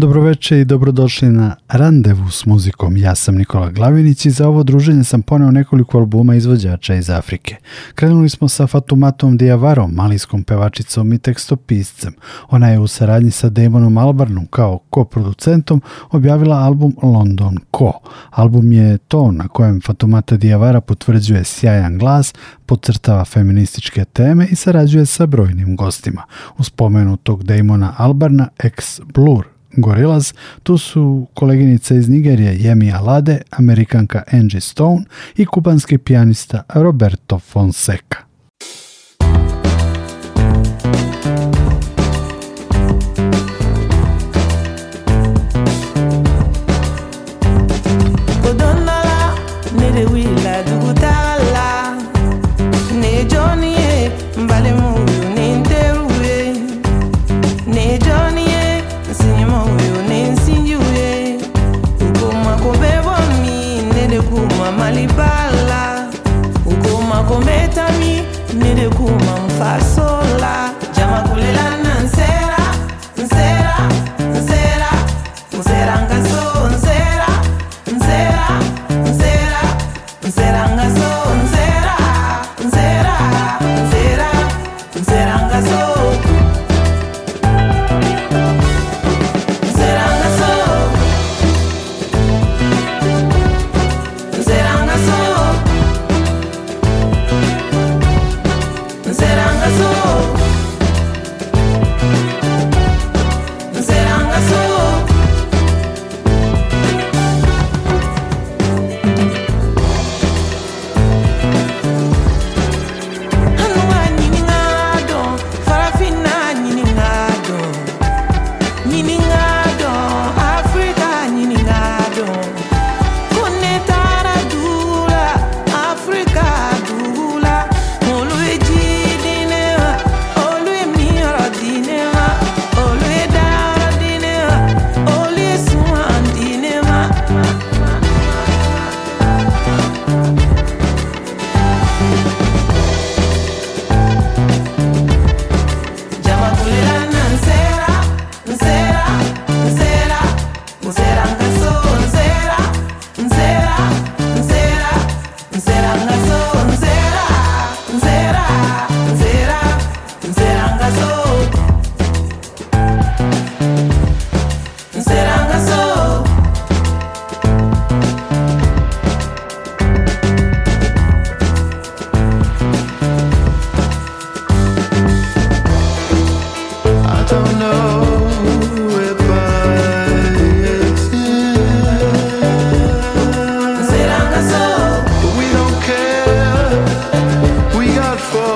Dobroveče i dobrodošli na Randevu s muzikom. Ja sam Nikola Glavinić i za ovo druženje sam poneo nekoliko albuma izvođača iz Afrike. Krenuli smo sa Fatumatom Diavarom, malijskom pevačicom i tekstopiscem. Ona je u saradnji sa Damonom Albarnom kao koproducentom objavila album London Co. Album je to na kojem Fatumata Diavara potvrđuje sjajan glas, pocrtava feminističke teme i sarađuje sa brojnim gostima. U spomenu tog Damona Albarna, ex Blur, Gorilaz tu su koleginice iz Nigerije Yemi Alade, Amerikanka Angie Stone i kubanski pijanista Roberto Fonseca.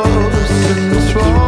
close and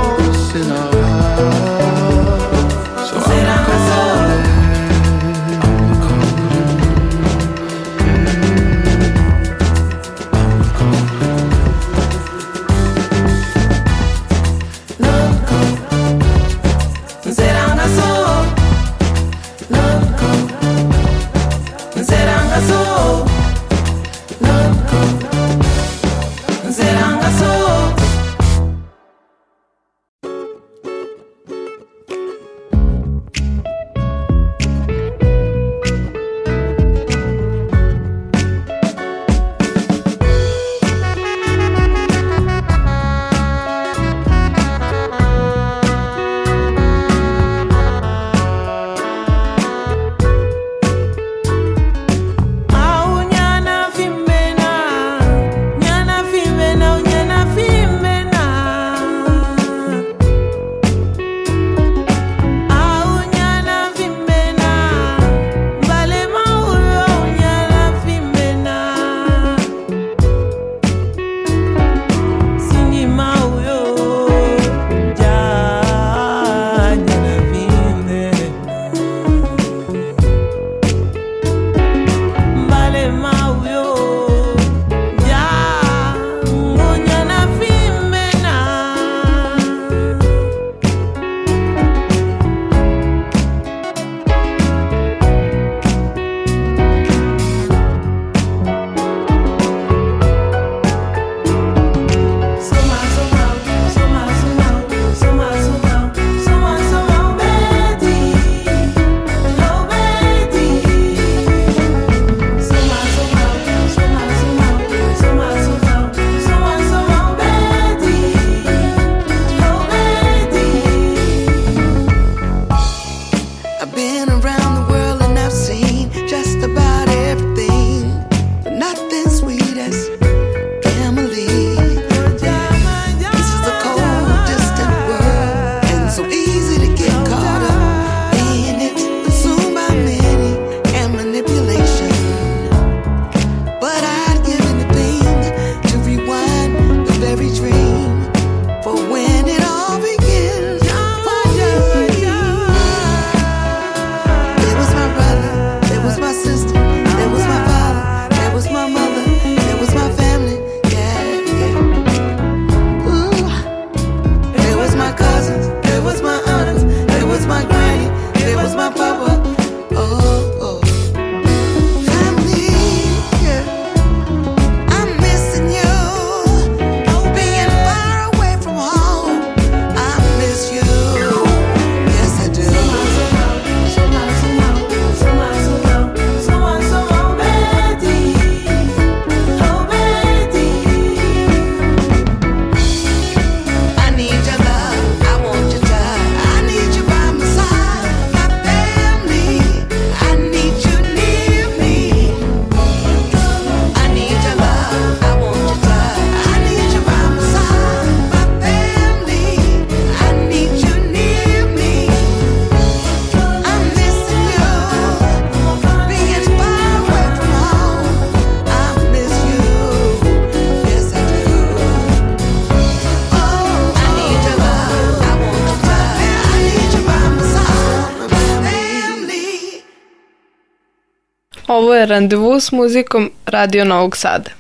Randivu s muzikom Radio Novog Sada.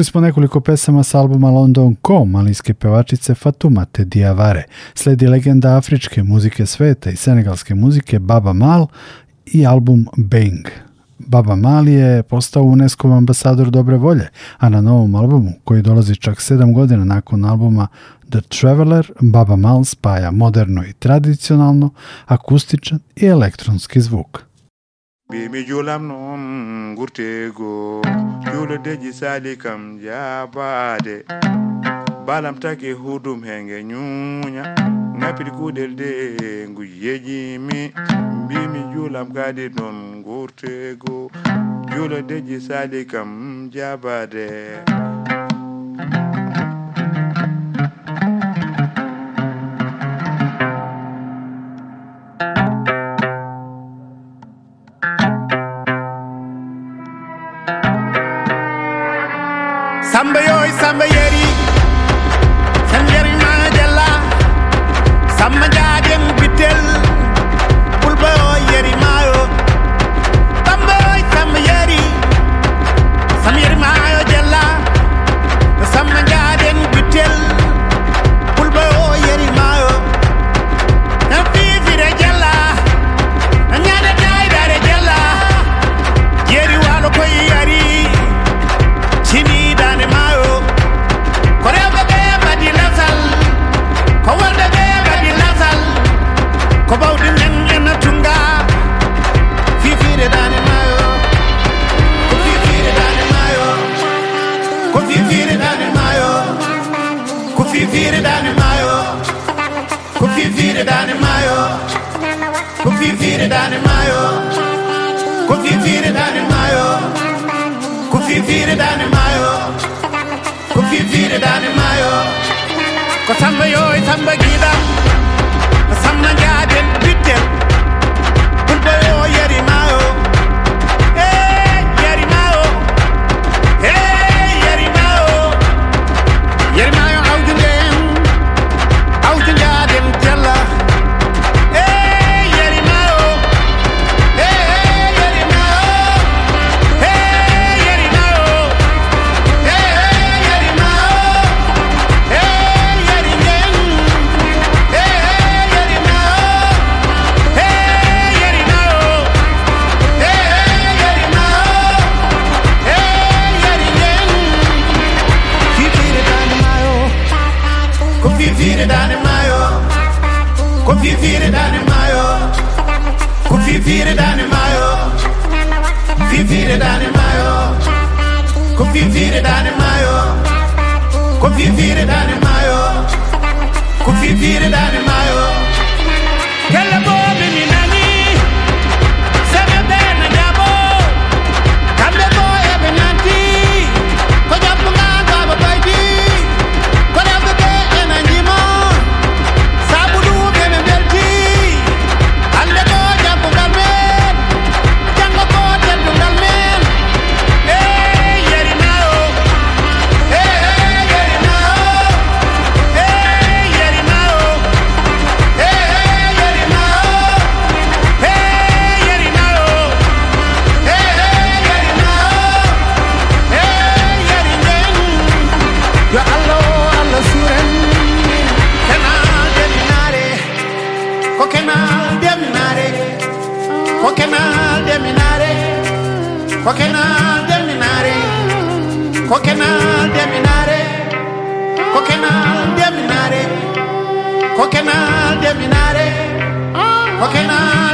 Čuli smo nekoliko pesama s albuma London Co, malinske pevačice Fatumate Diavare. Sledi legenda afričke muzike sveta i senegalske muzike Baba Mal i album Bang. Baba Mal je postao UNESCO ambasador dobre volje, a na novom albumu, koji dolazi čak 7 godina nakon albuma The Traveler, Baba Mal spaja moderno i tradicionalno, akustičan i elektronski zvuk. Bimi julam nom gurtego Julo deji sali kam jabade Balam taki hudum henge nyunya Ngapiri kudel de mi, Bimi julam kadi non gurtego Julo deji sali kam jabade Coconal de Minare, Coconal de Minare, Coconal de Minare, Coconal de Minare, Coconal de Minare, Coconal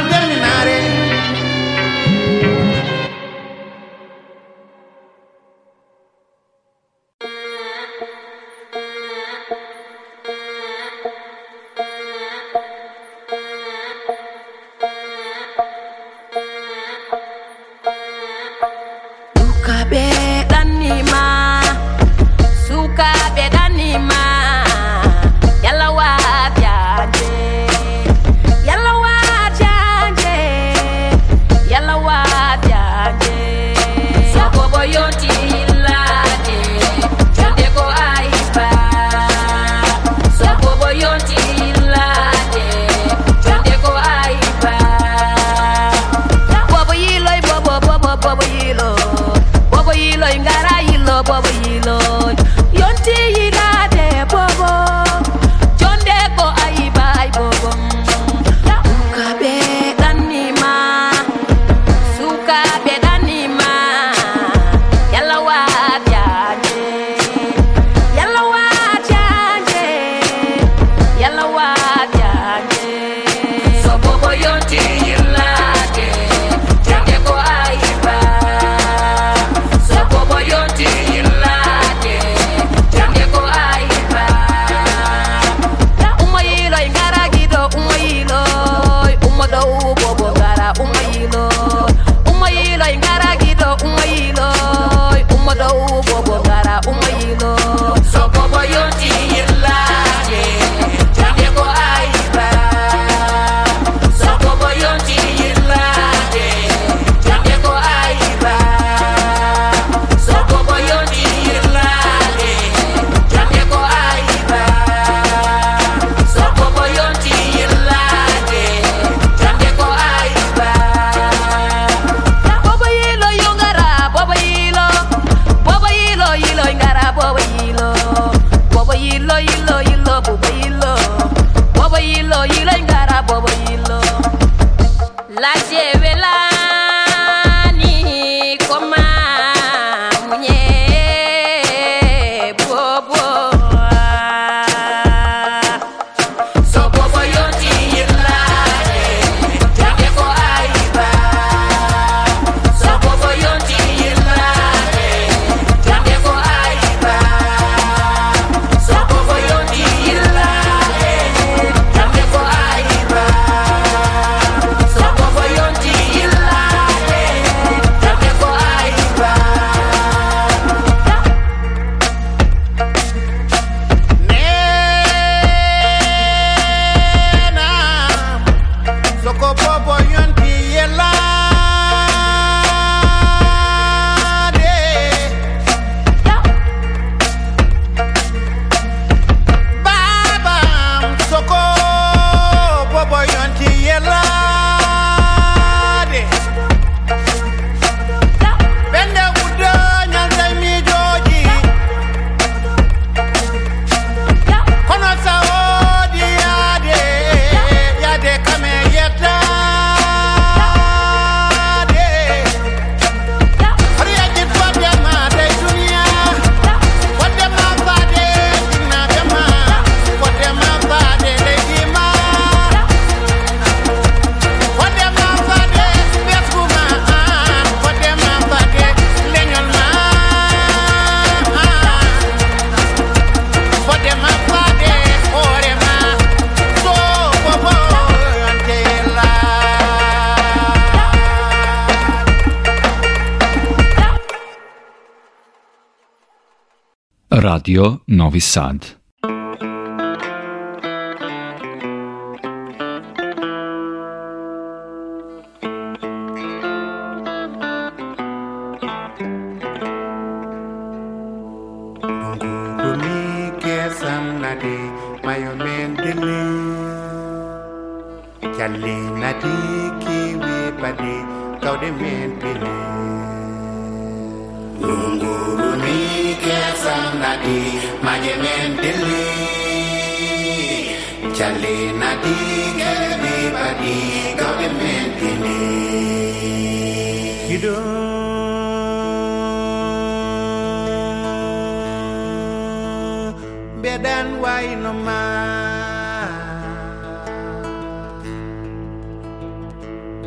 Radio Novi Sad.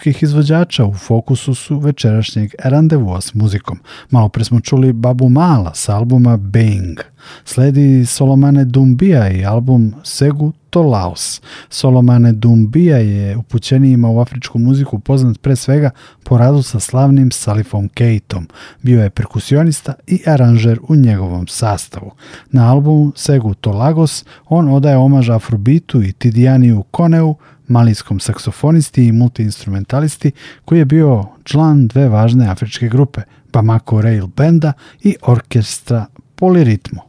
američkih izvođača u fokusu su večerašnjeg randevua s muzikom. Malo pre smo čuli Babu Mala s albuma Bang. Sledi Solomane Dumbija i album Segu to Laos. Solomane Dumbija je upućenijima u afričku muziku poznat pre svega po radu sa slavnim Salifom Keitom. Bio je perkusionista i aranžer u njegovom sastavu. Na albumu Segu to Lagos on odaje omaž Afrobitu i Tidijaniju Koneu malijskom saksofonisti i multiinstrumentalisti koji je bio član dve važne afričke grupe, Bamako Rail Benda i orkestra Poliritmo.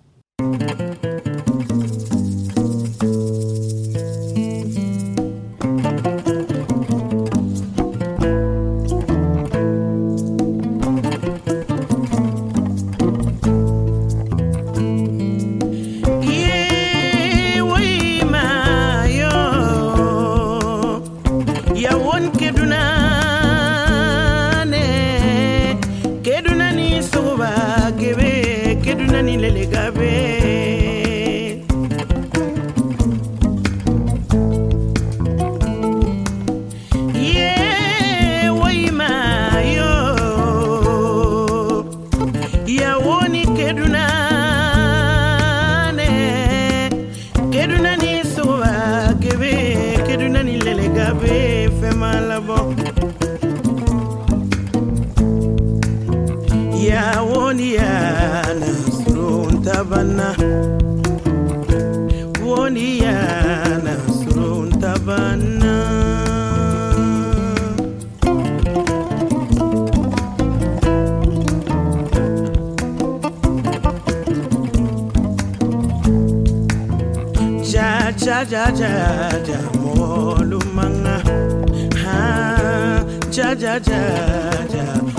ja ja ja molumanga ha ja ja ja ja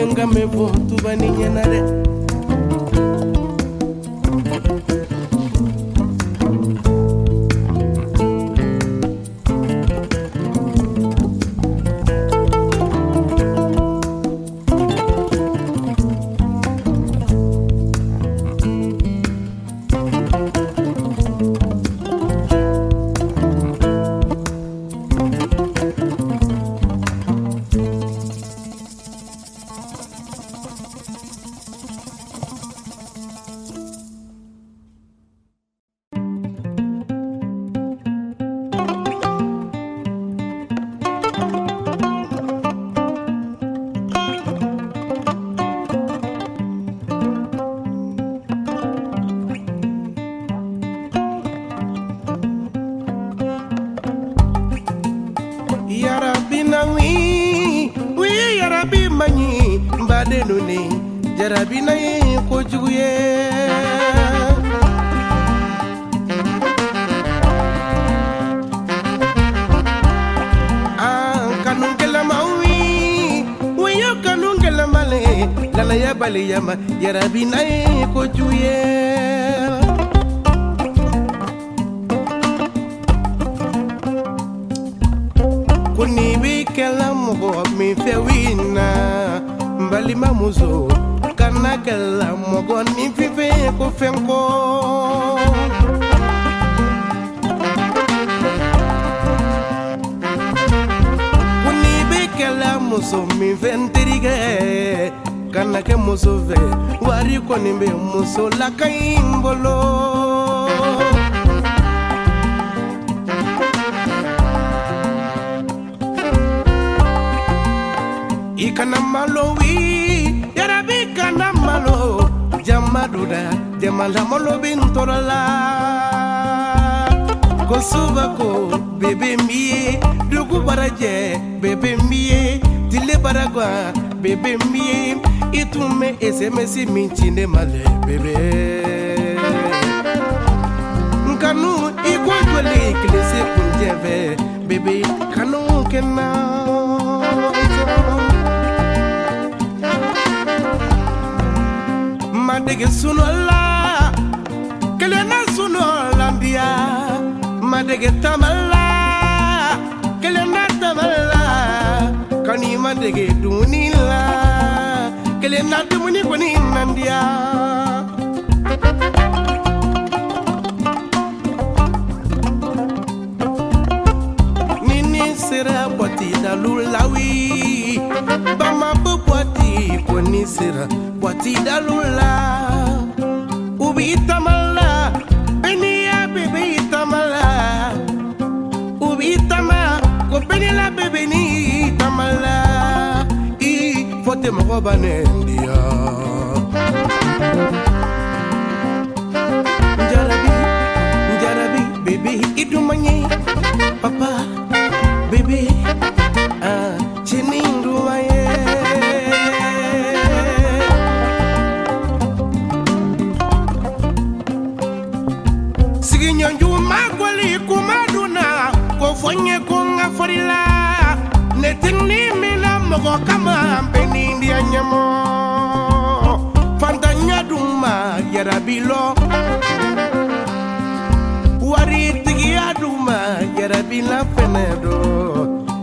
lenga mevo tubaninye nare muso min fɛ n terikɛ kana kɛ muso fɛ wari kɔni bɛ muso lakaɲi n bolo i kana malo wi yarabi kana malo jama doda jama lamolo bi n tɔrɔla ko suba ko bebe n bi ye dugu barajɛ bebe n bi ye tile baragwa bebe mie itume esemesi minchine male bebe nkanu ikwajwele ikilesi kunjeve bebe kanu kena madege sunola kelena sunola ndia madege tamala kelena tamala kwani mandege dunila kele na dumuni kwani nandia nini sera bwati dalulawi bama bo bwati poni sera bwati dalula te moko banendia njarabi njarabi bebe idumanye papa bebe ah, chinindumaye siginyonjuma kwali kumaduna kofonye kungaforila netingni Ogo kama mpeni ndia nyamo Fantanya duma yara bilo Wari tigi ya duma yara bila fenedo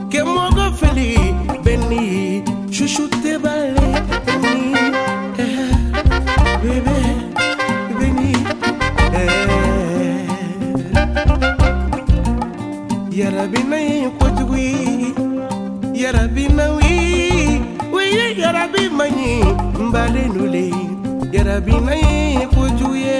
Kemogo feli beni Shushu te bale beni eh, Bebe beni eh. Yara bina yarabi maɲi n balenule yarabi na ye kojugu ye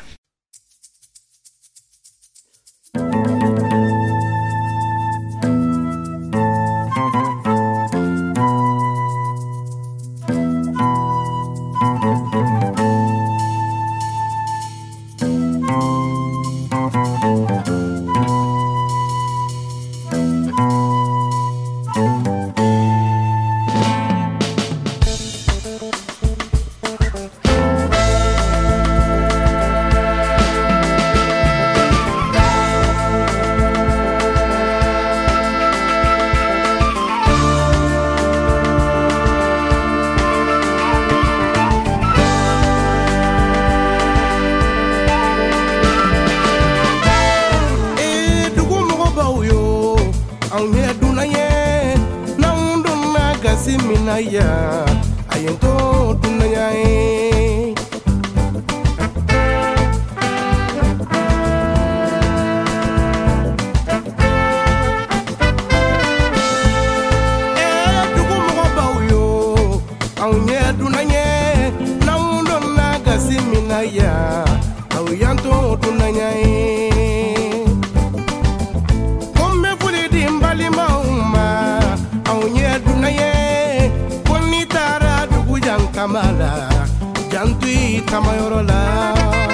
siminaya ayento tunayae eh. eh, dugumɔgɔbaw yo anw ɲɛ dunanɲɛ n'anw dɔnna ka siminaya aw yanto Rita Mayorolá.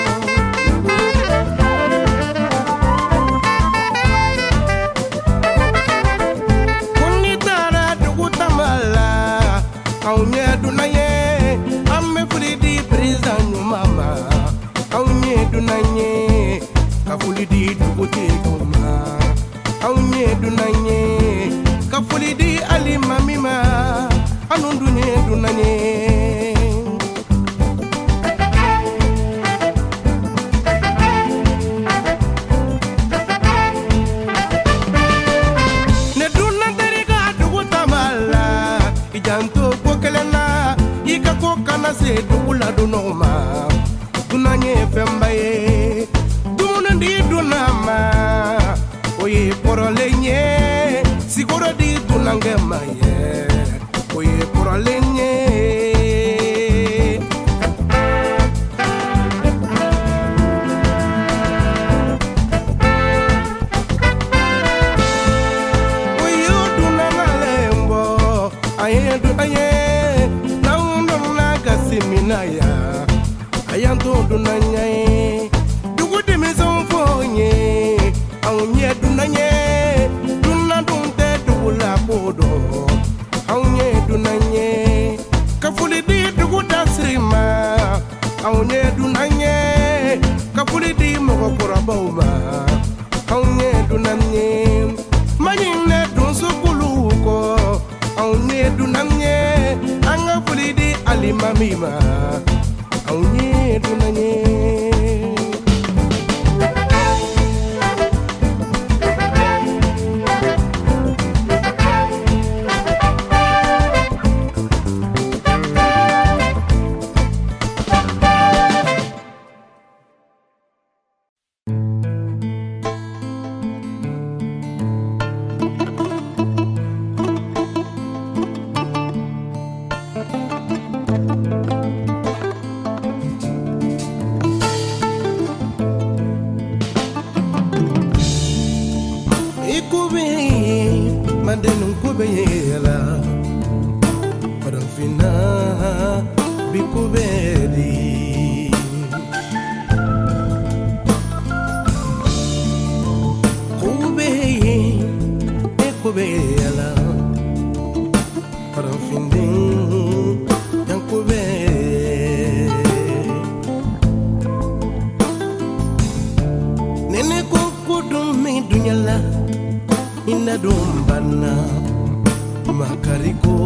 makariko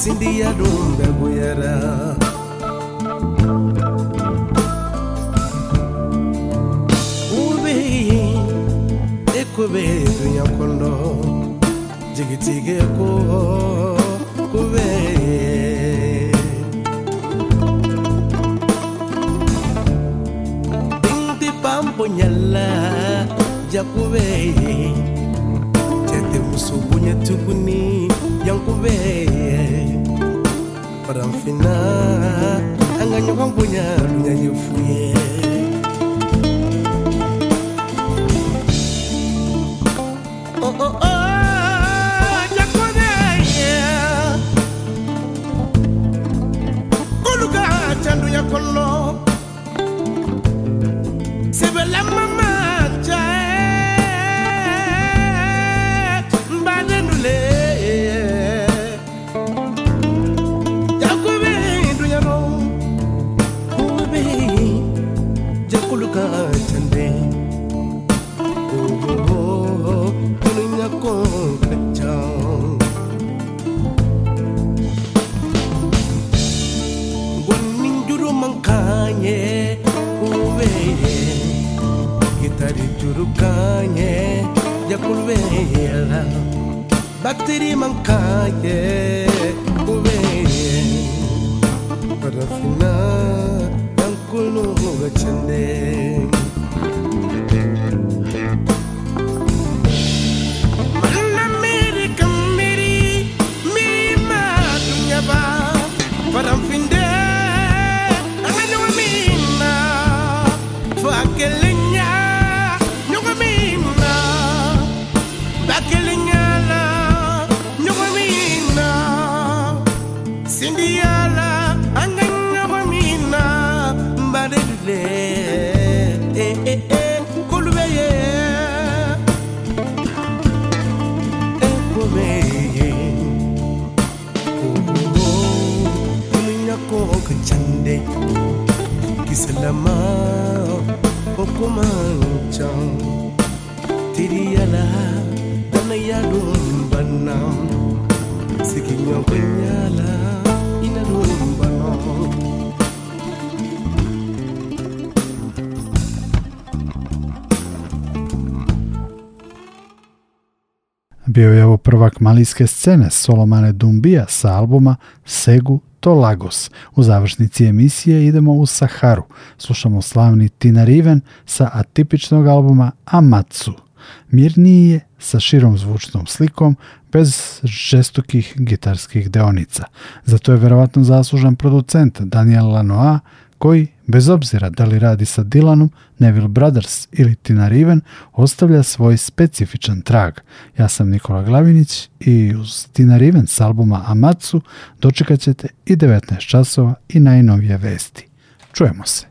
sindiyadumbe buyara ubeyi ekube ecco dunya kondo jigitige ko ecco, kube ecco dinti pampo nyalla jakube punya tukuni yang kube Padang fina Anganya punya dunia yufuye Oh oh oh ya Sebelum Tari tariturukanye yakulwela batiri mankaye kubeye parafina yankulu ngachende Bio je ovo prvak malijske scene Solomane Dumbija sa albuma Segu to Lagos. U završnici emisije idemo u Saharu. Slušamo slavni Tina Riven sa atipičnog albuma Amatsu mirniji sa širom zvučnom slikom bez žestokih gitarskih deonica. Zato je verovatno zaslužan producent Daniel Lanoa koji, bez obzira da li radi sa Dylanom, Neville Brothers ili Tina Riven, ostavlja svoj specifičan trag. Ja sam Nikola Glavinić i uz Tina Riven s albuma Amatsu dočekat ćete i 19 časova i najnovije vesti. Čujemo se!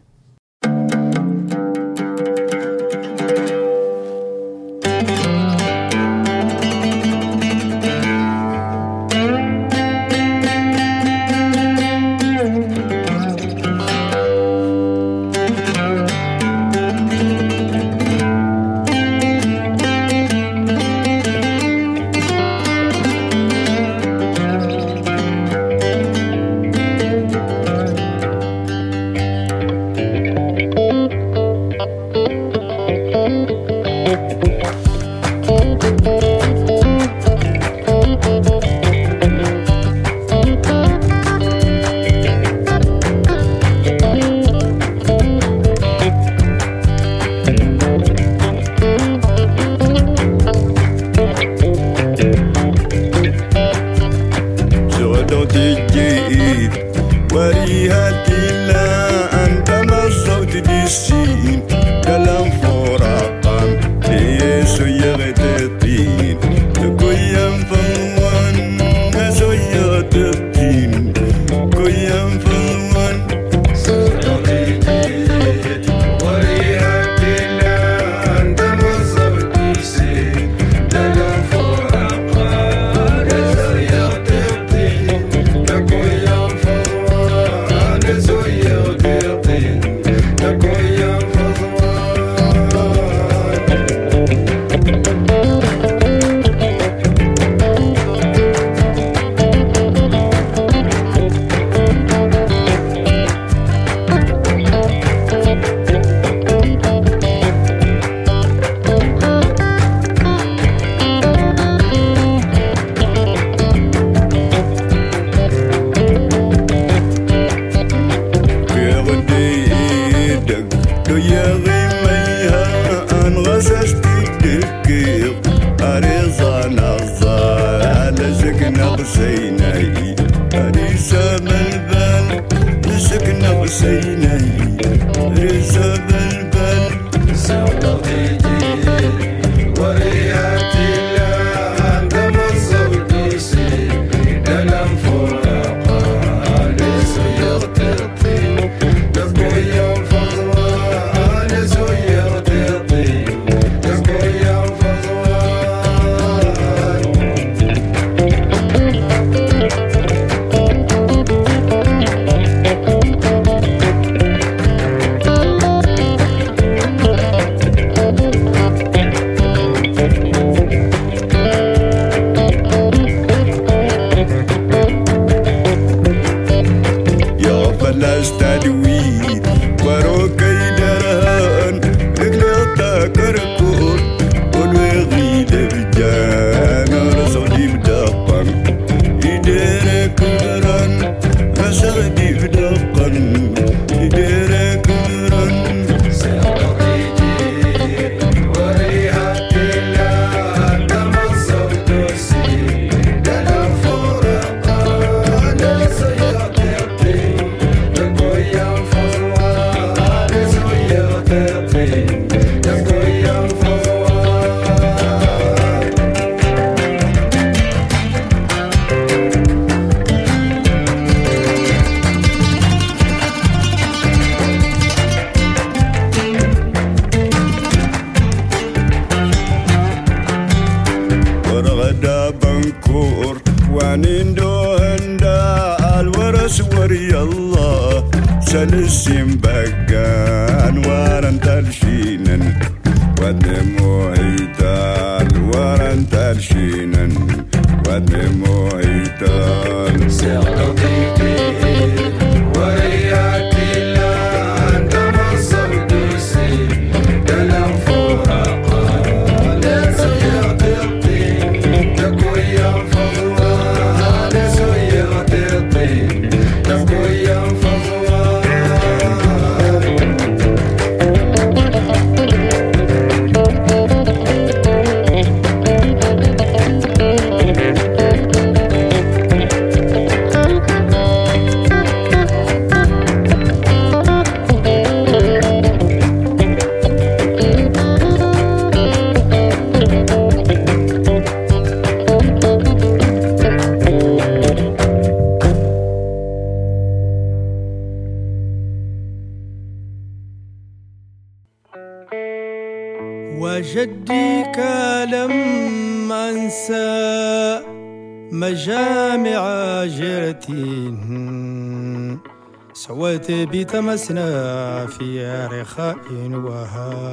تمسنا في رخاء وهاب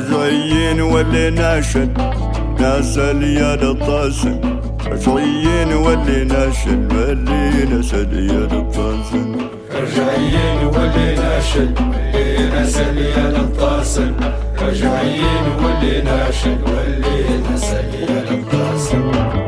شيعيين ولي ناشد ناس يا الطاسم شيعيين ولي ناشد واللي نسد يا الطاسم رجعيين ولي ناشد واللي ناس اليد الطاسم رجعيين ولي ناشد ولي ناس اليد الطاسم